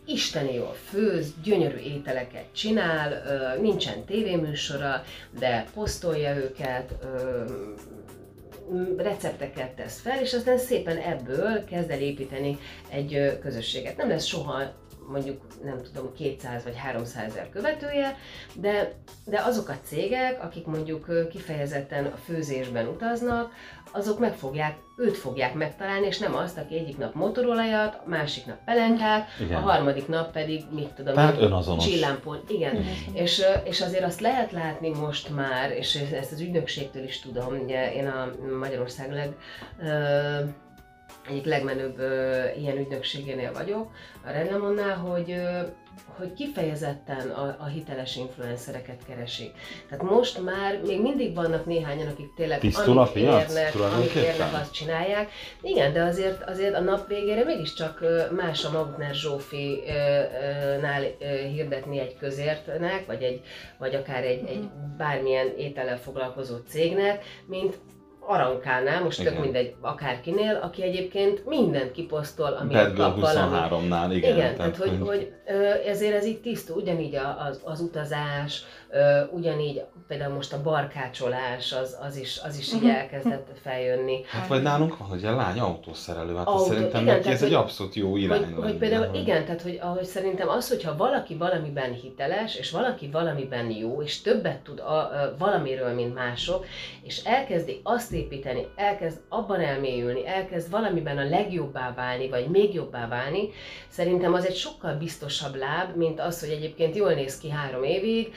Isteni jól főz, gyönyörű ételeket csinál, nincsen tévéműsora, de posztolja őket, recepteket tesz fel, és aztán szépen ebből kezd el építeni egy közösséget. Nem lesz soha mondjuk nem tudom 200 vagy 300 ezer követője, de, de azok a cégek, akik mondjuk kifejezetten a főzésben utaznak, azok meg fogják, őt fogják megtalálni, és nem azt, aki egyik nap motorolajat, másik nap pelenkát, Igen. a harmadik nap pedig, mit tudom, Tehát önazonos. csillámpont. Igen, Igen. És, és azért azt lehet látni most már, és ezt az ügynökségtől is tudom, ugye én a Magyarország leg egyik legmenőbb ö, ilyen ügynökségénél vagyok, a Redlemonnál, hogy, ö, hogy kifejezetten a, a hiteles influencereket keresik. Tehát most már még mindig vannak néhányan, akik tényleg Tisztul amit érnek, amit érnek, azt csinálják. Igen, de azért, azért a nap végére mégiscsak más a Magner Zsófi-nál hirdetni egy közértnek, vagy, egy, vagy akár egy, egy mhm. bármilyen étellel foglalkozó cégnek, mint Arankánál, most igen. tök mindegy, akárkinél, aki egyébként mindent kiposztol, ami Bad Girl 23-nál, igen. Igen, tehát, tehát hogy, hogy ezért ez így tisztú, ugyanígy az, az utazás, ugyanígy például most a barkácsolás, az, az is, az is így mhm. elkezdett feljönni. Hát vagy nálunk van, hogy a lány autószerelő, hát Autó, szerintem igen, neki ez egy abszolút jó irány. Hogy, hogy például hogy... igen, tehát hogy ahogy szerintem az, hogyha valaki valamiben hiteles, és valaki valamiben jó, és többet tud a, a, valamiről, mint mások, és elkezdi azt építeni, elkezd abban elmélyülni, elkezd valamiben a legjobbá válni, vagy még jobbá válni, szerintem az egy sokkal biztosabb láb, mint az, hogy egyébként jól néz ki három évig,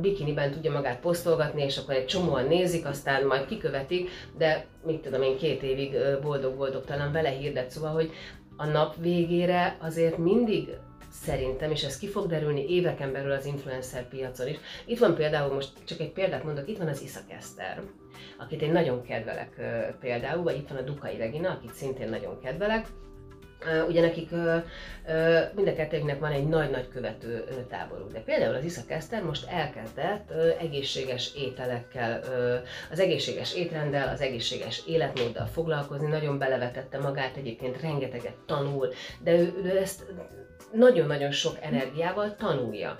bikiniben tudja magát posztolgatni, és akkor egy csomóan nézik, aztán majd kikövetik, de mit tudom én, két évig boldog-boldogtalan vele hirdet, szóval, hogy a nap végére azért mindig szerintem, és ez ki fog derülni éveken belül az influencer piacon is. Itt van például, most csak egy példát mondok, itt van az Iszak Eszter, akit én nagyon kedvelek például, vagy itt van a Dukai Regina, akit szintén nagyon kedvelek, Ugye nekik mind a van egy nagy-nagy követő táboruk, de például az Iszak Eszter most elkezdett egészséges ételekkel, az egészséges étrenddel, az egészséges életmóddal foglalkozni, nagyon belevetette magát, egyébként rengeteget tanul, de ő, ő ezt nagyon-nagyon sok energiával tanulja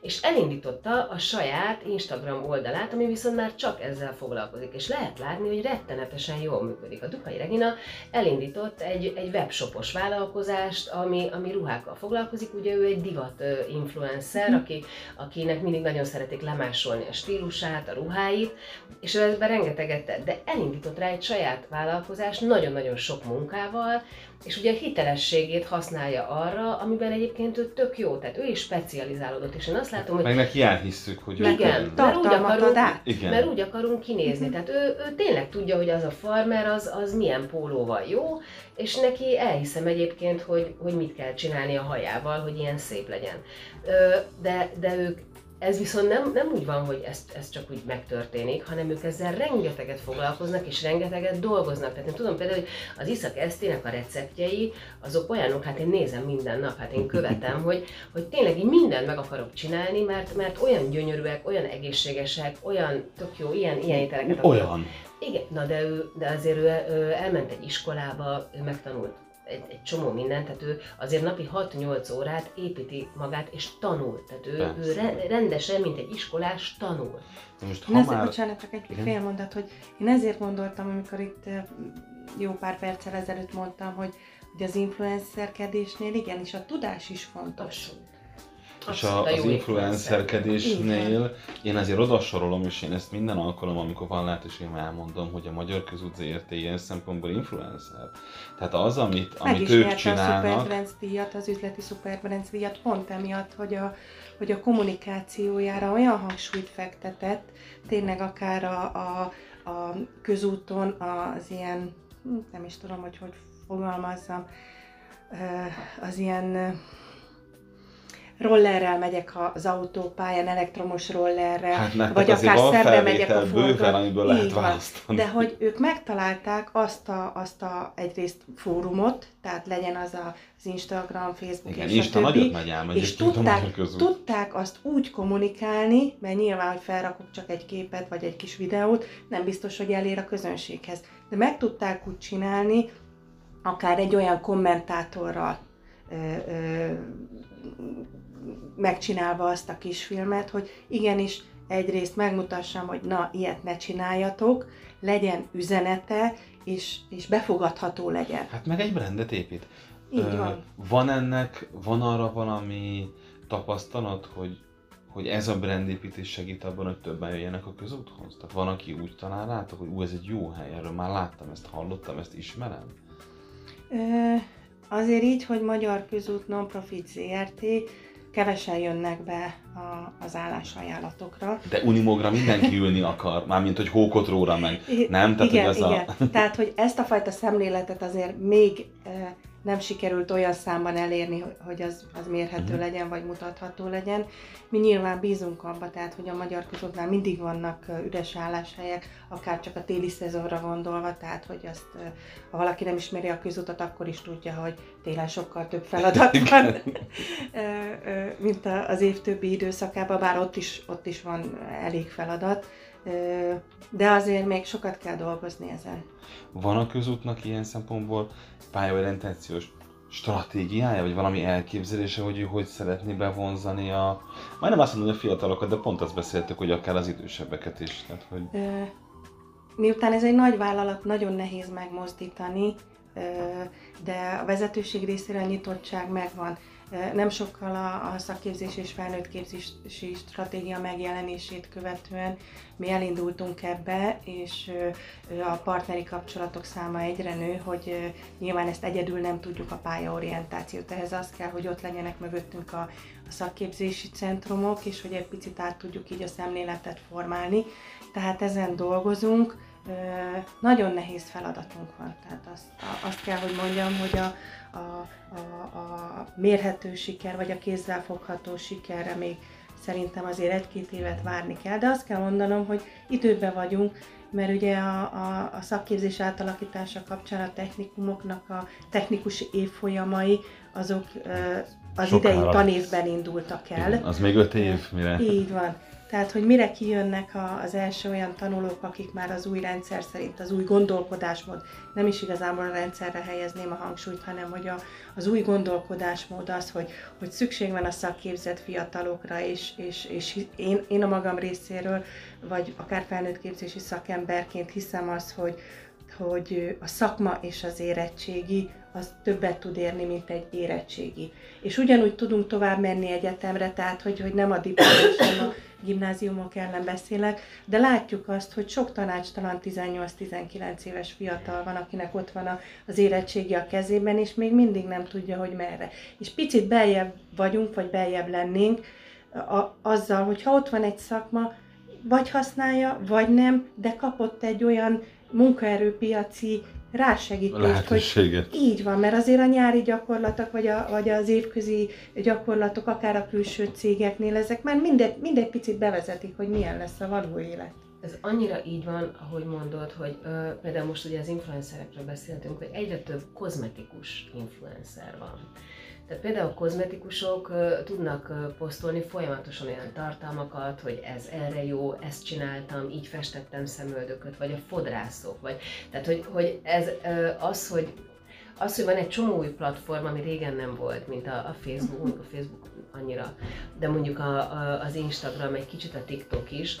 és elindította a saját Instagram oldalát, ami viszont már csak ezzel foglalkozik, és lehet látni, hogy rettenetesen jól működik. A Dukai Regina elindított egy, egy webshopos vállalkozást, ami, ami ruhákkal foglalkozik, ugye ő egy divat influencer, aki, akinek mindig nagyon szeretik lemásolni a stílusát, a ruháit, és ő ebben rengeteget tett, de elindított rá egy saját vállalkozást, nagyon-nagyon sok munkával, és ugye a hitelességét használja arra, amiben egyébként ő tök jó, tehát ő is specializálódott, és én azt látom, hogy Meg neki elhisszük, hogy ő igen, mert úgy, akarunk. Igen. mert úgy akarunk kinézni. Tehát ő, ő tényleg tudja, hogy az a farmer az, az milyen pólóval jó, és neki elhiszem egyébként, hogy, hogy mit kell csinálni a hajával, hogy ilyen szép legyen. De, de ők ez viszont nem, nem úgy van, hogy ez, ez csak úgy megtörténik, hanem ők ezzel rengeteget foglalkoznak, és rengeteget dolgoznak. Tehát én tudom például, hogy az Iszak Esztének a receptjei, azok olyanok, hát én nézem minden nap, hát én követem, hogy, hogy tényleg így mindent meg akarok csinálni, mert, mert olyan gyönyörűek, olyan egészségesek, olyan tök jó, ilyen, ilyen ételeket akarok. Olyan. Igen, na de, ő, de azért ő, ő elment egy iskolába, ő megtanult egy, egy csomó mindent, tehát ő azért napi 6-8 órát építi magát és tanul. Tehát ő, ő Persze. re- rendesen, mint egy iskolás tanul. Na Most Én ha ezért, már... bocsánat, csak egy Igen. fél mondat, hogy én ezért gondoltam, amikor itt eh, jó pár perccel ezelőtt mondtam, hogy, hogy az influencerkedésnél igenis a tudás is fontos. Abszolút. És a, az influencerkedésnél én azért oda sorolom, és én ezt minden alkalom, amikor van lehetőségem elmondom, hogy a Magyar Közút ZRT. ilyen szempontból influencer. Tehát az, amit, amit ők nyerte a csinálnak, Superbrands díjat, az üzleti Superbrands díjat pont emiatt, hogy a, hogy a kommunikációjára olyan hangsúlyt fektetett, tényleg akár a, a, a közúton az ilyen, nem is tudom, hogy hogy fogalmazzam, az ilyen rollerrel megyek az autópályán, elektromos rollerrel, hát vagy akár szembe megyek a bőven, amiből lehet választani. De hogy ők megtalálták azt a, azt a egyrészt fórumot, tehát legyen az a, az Instagram, Facebook Igen, és Insta a többi, megy ám és tudták, tudták azt úgy kommunikálni, mert nyilván, hogy felrakok csak egy képet vagy egy kis videót, nem biztos, hogy elér a közönséghez. De meg tudták úgy csinálni, akár egy olyan kommentátorral ö, ö, megcsinálva azt a kis filmet, hogy igenis egyrészt megmutassam, hogy na, ilyet ne csináljatok, legyen üzenete, és, és befogadható legyen. Hát meg egy brandet épít. Így van. Van ennek, van arra valami tapasztalat, hogy, hogy ez a brandépítés segít abban, hogy többen jöjjenek a közúthoz? Tehát van, aki úgy talál rátok, hogy ú, ez egy jó hely, erről már láttam, ezt hallottam, ezt ismerem? Ö, azért így, hogy Magyar Közút Nonprofit ZRT, kevesen jönnek be a, az állásajánlatokra. De Unimogra mindenki ülni akar, mármint hogy hókotróra meg. Nem? Tehát, igen, hogy ez a- igen. Tehát, hogy ezt a fajta szemléletet azért még eh, nem sikerült olyan számban elérni, hogy- az, az mérhető Mhm. legyen, vagy mutatható legyen. Mi nyilván bízunk abba, tehát, hogy a Magyar Közútnál mindig vannak üres álláshelyek, akár csak a téli szezonra gondolva, tehát, hogy azt, ha valaki nem ismeri a közutat, akkor is tudja, hogy télen sokkal több feladat van, mint az év többi időszakában, bár ott is, ott is van elég feladat. De azért még sokat kell dolgozni ezen. Van a közútnak ilyen szempontból pályaorientációs stratégiája, vagy valami elképzelése, hogy ő hogy szeretné bevonzani a... Majdnem azt mondom, hogy a fiatalokat, de pont azt beszéltük, hogy akár az idősebbeket is. Tehát, hogy... Miután ez egy nagy vállalat, nagyon nehéz megmozdítani, de a vezetőség részéről nyitottság megvan. Nem sokkal a, a szakképzés és felnőttképzési stratégia megjelenését követően mi elindultunk ebbe, és a partneri kapcsolatok száma egyre nő, hogy nyilván ezt egyedül nem tudjuk a pályaorientációt. Ehhez az kell, hogy ott legyenek mögöttünk a, a szakképzési centrumok, és hogy egy picit át tudjuk így a szemléletet formálni. Tehát ezen dolgozunk. Nagyon nehéz feladatunk van. Tehát azt, azt kell, hogy mondjam, hogy a, a, a, a mérhető siker, vagy a kézzelfogható sikerre még szerintem azért egy-két évet várni kell, de azt kell mondanom, hogy időben vagyunk, mert ugye a, a, a szakképzés átalakítása kapcsán a technikumoknak a technikus évfolyamai, azok az Sokára. idei tanévben indultak el. Igen, az még öt év, mire... Így van. Tehát, hogy mire kijönnek a, az első olyan tanulók, akik már az új rendszer szerint, az új gondolkodásmód, nem is igazából a rendszerre helyezném a hangsúlyt, hanem hogy a, az új gondolkodásmód az, hogy, hogy szükség van a szakképzett fiatalokra, és, és, és én, én a magam részéről, vagy akár felnőtt képzési szakemberként hiszem az, hogy, hogy a szakma és az érettségi az többet tud érni, mint egy érettségi. És ugyanúgy tudunk tovább menni egyetemre, tehát hogy, hogy nem a diplomás, hanem gimnáziumok ellen beszélek, de látjuk azt, hogy sok tanácstalan 18-19 éves fiatal van, akinek ott van az érettségi a kezében, és még mindig nem tudja, hogy merre. És picit beljebb vagyunk, vagy beljebb lennénk, a, azzal, hogy ha ott van egy szakma, vagy használja, vagy nem, de kapott egy olyan munkaerőpiaci rásegítést, hogy így van, mert azért a nyári gyakorlatok, vagy, a, vagy az évközi gyakorlatok, akár a külső cégeknél, ezek már mindegy, mindegy picit bevezetik, hogy milyen lesz a való élet. Ez annyira így van, ahogy mondod, hogy ö, például most ugye az influencerekről beszéltünk, hogy egyre több kozmetikus influencer van. Tehát például a kozmetikusok tudnak posztolni folyamatosan olyan tartalmakat, hogy ez erre jó, ezt csináltam, így festettem szemöldököt, vagy a fodrászok, vagy tehát hogy, hogy ez az, hogy az, hogy van egy csomó új platform, ami régen nem volt, mint a, a Facebook, a Facebook annyira, de mondjuk a, a, az Instagram, egy kicsit a TikTok is,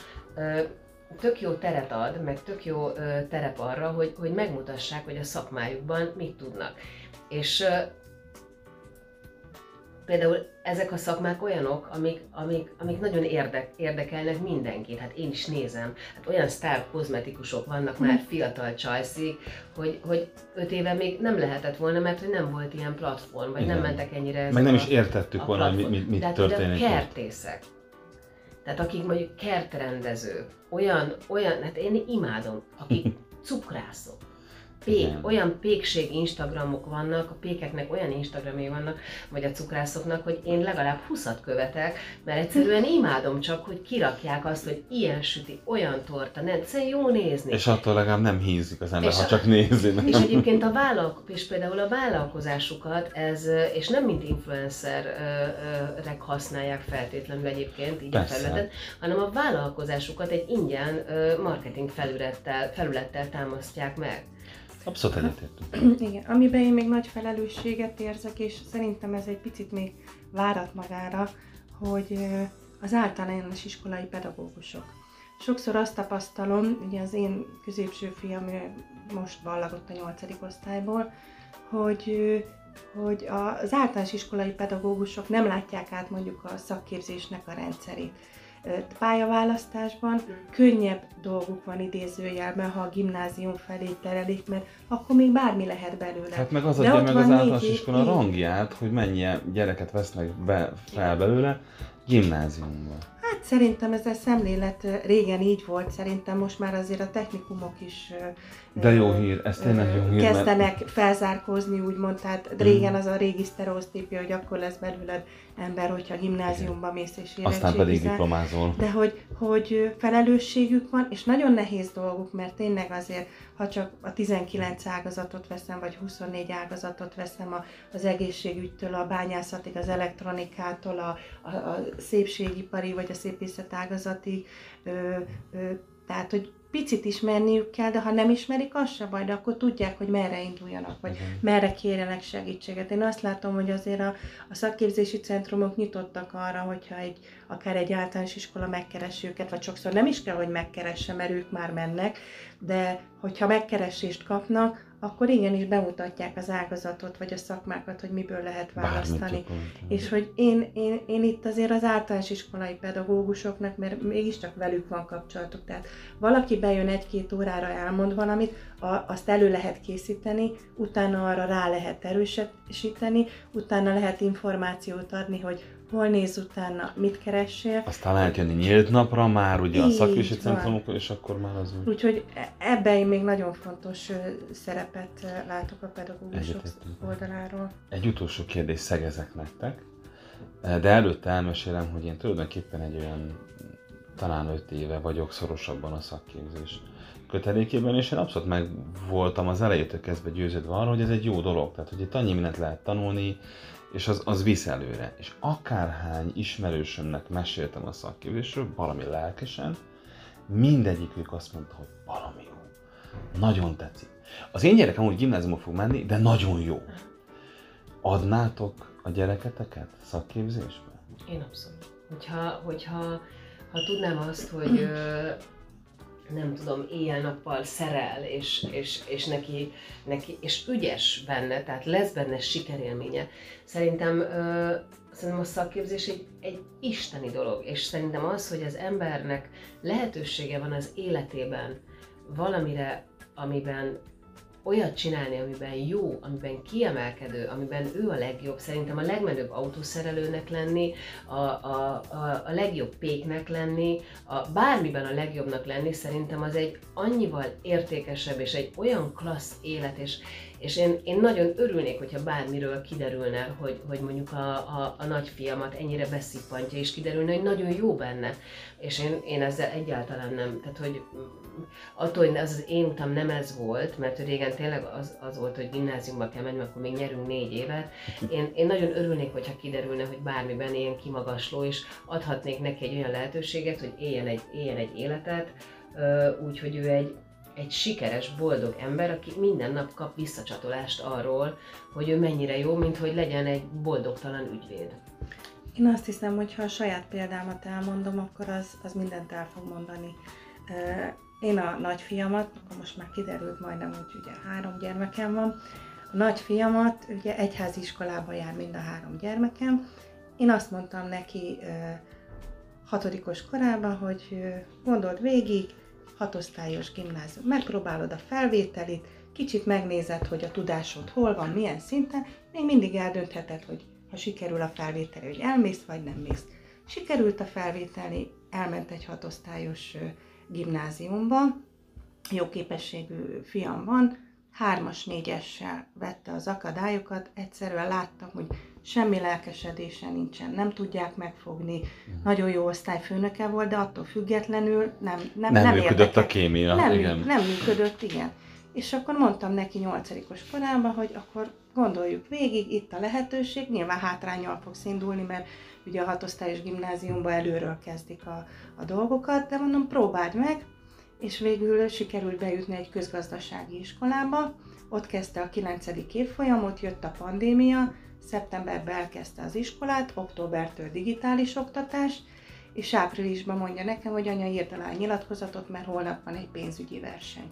tök jó teret ad, meg tök jó terep arra, hogy, hogy megmutassák, hogy a szakmájukban mit tudnak. És például ezek a szakmák olyanok, amik, amik, amik nagyon érdek, érdekelnek mindenkit. Hát én is nézem. Hát olyan sztár kozmetikusok vannak már fiatal csajszik, hogy, hogy öt éve még nem lehetett volna, mert hogy nem volt ilyen platform, vagy Igen. nem mentek ennyire Meg nem a, is értettük volna, hogy mit, mit Tehát történik. a kertészek. Tehát akik mondjuk kertrendezők, olyan, olyan, hát én imádom, akik cukrászok, pék, Igen. olyan pékség Instagramok vannak, a pékeknek olyan Instagramé vannak, vagy a cukrászoknak, hogy én legalább 20 követek, mert egyszerűen imádom csak, hogy kirakják azt, hogy ilyen süti, olyan torta, nem, egyszerűen jó nézni. És attól legalább nem hízik az ember, és ha csak nézi. Nem? És egyébként a vállalk, és például a vállalkozásukat, ez, és nem mint influencerek használják feltétlenül egyébként így Persze. a felületet, hanem a vállalkozásukat egy ingyen marketing felülettel, felülettel támasztják meg. Abszolút egyetértünk. Igen, amiben én még nagy felelősséget érzek, és szerintem ez egy picit még várat magára, hogy az általános iskolai pedagógusok. Sokszor azt tapasztalom, ugye az én középső fiam most ballagott a nyolcadik osztályból, hogy hogy az általános iskolai pedagógusok nem látják át mondjuk a szakképzésnek a rendszerét pályaválasztásban könnyebb dolguk van idézőjelben, ha a gimnázium felé terelik, mert akkor még bármi lehet belőle. Hát meg az adja meg az általános iskola rangját, hogy mennyi gyereket vesznek be, fel belőle gimnáziumban. Hát szerintem ez a szemlélet régen így volt, szerintem most már azért a technikumok is de jó hír, ez tényleg jó hír. Kezdenek mert... felzárkózni, úgymond, tehát régen az a régi sztereosztípia, hogy akkor lesz belőled ember, hogyha gimnáziumba mész és Aztán pedig diplomázol. De hogy, hogy felelősségük van, és nagyon nehéz dolguk, mert tényleg azért, ha csak a 19 ágazatot veszem, vagy 24 ágazatot veszem, az egészségügytől, a bányászatig, az elektronikától, a, a, a szépségipari, vagy a szépészet ágazatig, ö, ö, tehát, hogy picit ismerniük kell, de ha nem ismerik, az se baj, de akkor tudják, hogy merre induljanak, vagy uh-huh. merre kérjenek segítséget. Én azt látom, hogy azért a, a szakképzési centrumok nyitottak arra, hogyha egy, akár egy általános iskola megkeres őket, vagy sokszor nem is kell, hogy megkeresse, mert ők már mennek, de hogyha megkeresést kapnak, akkor igenis bemutatják az ágazatot, vagy a szakmákat, hogy miből lehet választani. És hogy én, én, én itt azért az általános iskolai pedagógusoknak, mert mégiscsak velük van kapcsolatuk, tehát valaki bejön egy-két órára, elmond valamit, a, azt elő lehet készíteni, utána arra rá lehet erősíteni, utána lehet információt adni, hogy hol néz utána, mit keressél. Aztán lehet jönni nyílt napra már, ugye a szakvési centrumok, és akkor már az úgy. Úgyhogy e- ebben én még nagyon fontos szerepet látok a pedagógusok oldaláról. Egy utolsó kérdés szegezek nektek, de előtte elmesélem, hogy én tulajdonképpen egy olyan talán öt éve vagyok szorosabban a szakképzés kötelékében, és én abszolút meg voltam az elejétől kezdve győződve arra, hogy ez egy jó dolog. Tehát, hogy itt annyi mindent lehet tanulni, és az, az visz előre. És akárhány ismerősömnek meséltem a szakképzésről, valami lelkesen, mindegyikük azt mondta, hogy valami jó. Nagyon tetszik. Az én gyerekem úgy gimnáziumba fog menni, de nagyon jó. Adnátok a gyereketeket szakképzésbe? Én abszolút. Hogyha, hogyha ha tudnám azt, hogy nem tudom, éjjel-nappal szerel, és, és, és neki, neki, és ügyes benne, tehát lesz benne sikerélménye. Szerintem, ö, szerintem a szakképzés egy, egy isteni dolog, és szerintem az, hogy az embernek lehetősége van az életében valamire, amiben olyat csinálni, amiben jó, amiben kiemelkedő, amiben ő a legjobb, szerintem a legmenőbb autószerelőnek lenni, a, a, a, a legjobb péknek lenni, a, bármiben a legjobbnak lenni, szerintem az egy annyival értékesebb és egy olyan klassz élet, és, és én, én nagyon örülnék, hogyha bármiről kiderülne, hogy, hogy mondjuk a, a, a nagyfiamat ennyire beszippantja, és kiderülne, hogy nagyon jó benne. És én, én ezzel egyáltalán nem, tehát hogy attól, hogy az én utam nem ez volt, mert régen tényleg az, az volt, hogy gimnáziumba kell menni, akkor még nyerünk négy évet. Én, én nagyon örülnék, hogyha kiderülne, hogy bármiben ilyen kimagasló, és adhatnék neki egy olyan lehetőséget, hogy éljen egy, éljen egy életet, úgy, hogy ő egy, egy sikeres, boldog ember, aki minden nap kap visszacsatolást arról, hogy ő mennyire jó, mint hogy legyen egy boldogtalan ügyvéd. Én azt hiszem, hogy ha a saját példámat elmondom, akkor az, az mindent el fog mondani. Én a nagyfiamat, most már kiderült majdnem, hogy ugye három gyermekem van, a nagyfiamat ugye egyházi iskolába jár mind a három gyermekem. Én azt mondtam neki hatodikos korában, hogy gondold végig, hatosztályos gimnázium, megpróbálod a felvételit, kicsit megnézed, hogy a tudásod hol van, milyen szinten, még mindig eldöntheted, hogy ha sikerül a felvételi, hogy elmész vagy nem mész. Sikerült a felvételi, elment egy hatosztályos gimnáziumba, jó képességű fiam van, hármas, négyessel vette az akadályokat, egyszerűen láttam, hogy semmi lelkesedése nincsen, nem tudják megfogni, uh-huh. nagyon jó osztályfőnöke volt, de attól függetlenül nem Nem, nem, nem működött érdekelt. a kémia, nem, igen. Nem működött, igen. És akkor mondtam neki nyolcadikos korában, hogy akkor gondoljuk végig, itt a lehetőség, nyilván hátrányal fogsz indulni, mert ugye a hatosztályos gimnáziumban előről kezdik a, a dolgokat, de mondom, próbáld meg, és végül sikerült bejutni egy közgazdasági iskolába, ott kezdte a 9. évfolyamot, jött a pandémia, szeptemberben elkezdte az iskolát, októbertől digitális oktatás, és áprilisban mondja nekem, hogy anya írd alá nyilatkozatot, mert holnap van egy pénzügyi verseny.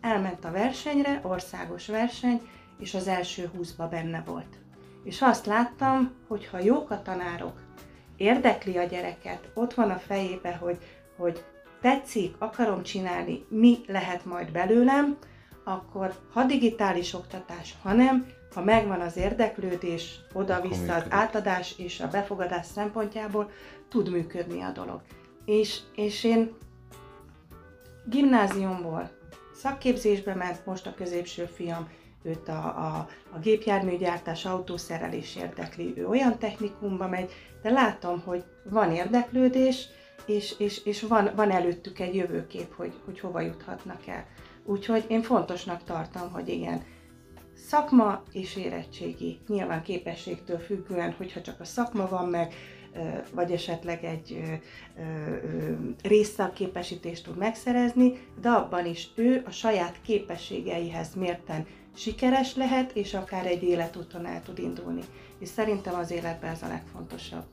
Elment a versenyre, országos verseny, és az első húszba benne volt. És azt láttam, hogy ha jók a tanárok, érdekli a gyereket, ott van a fejébe, hogy, hogy tetszik, akarom csinálni, mi lehet majd belőlem, akkor ha digitális oktatás, hanem ha megvan az érdeklődés, oda-vissza az átadás és a befogadás szempontjából, tud működni a dolog. És, és én gimnáziumból szakképzésbe ment, most a középső fiam őt a, a, a gépjárműgyártás, autószerelés érdekli, ő olyan technikumba megy, de látom, hogy van érdeklődés, és, és, és van, van előttük egy jövőkép, hogy, hogy hova juthatnak el. Úgyhogy én fontosnak tartom, hogy igen, szakma és érettségi, nyilván képességtől függően, hogyha csak a szakma van meg, vagy esetleg egy részszakképesítést tud megszerezni, de abban is ő a saját képességeihez mérten sikeres lehet, és akár egy életúton el tud indulni. És szerintem az életben ez a legfontosabb.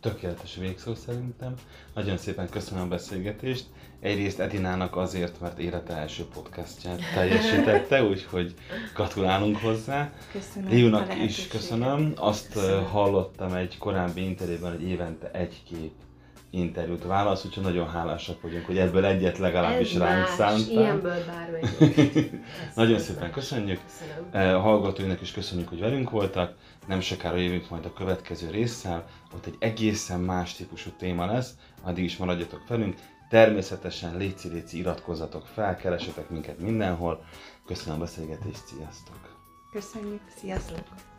Tökéletes végszó szerintem. Nagyon szépen köszönöm a beszélgetést. Egyrészt Edinának azért, mert élete első podcastját teljesítette, úgyhogy gratulálunk hozzá. Köszönöm Liunak is köszönöm. Azt köszönöm. hallottam egy korábbi interjúban, hogy évente egy kép interjút válasz, úgyhogy nagyon hálásak vagyunk, hogy ebből egyet legalábbis Ez ránk szántál. Ilyenből bármelyik. nagyon szépen köszönjük. Köszönöm. Eh, a hallgatóinak is köszönjük, hogy velünk voltak. Nem sokára jövünk majd a következő résszel, ott egy egészen más típusú téma lesz, addig is maradjatok velünk. Természetesen léci léci iratkozzatok fel, keresetek minket mindenhol. Köszönöm a beszélgetést, sziasztok! Köszönjük, sziasztok!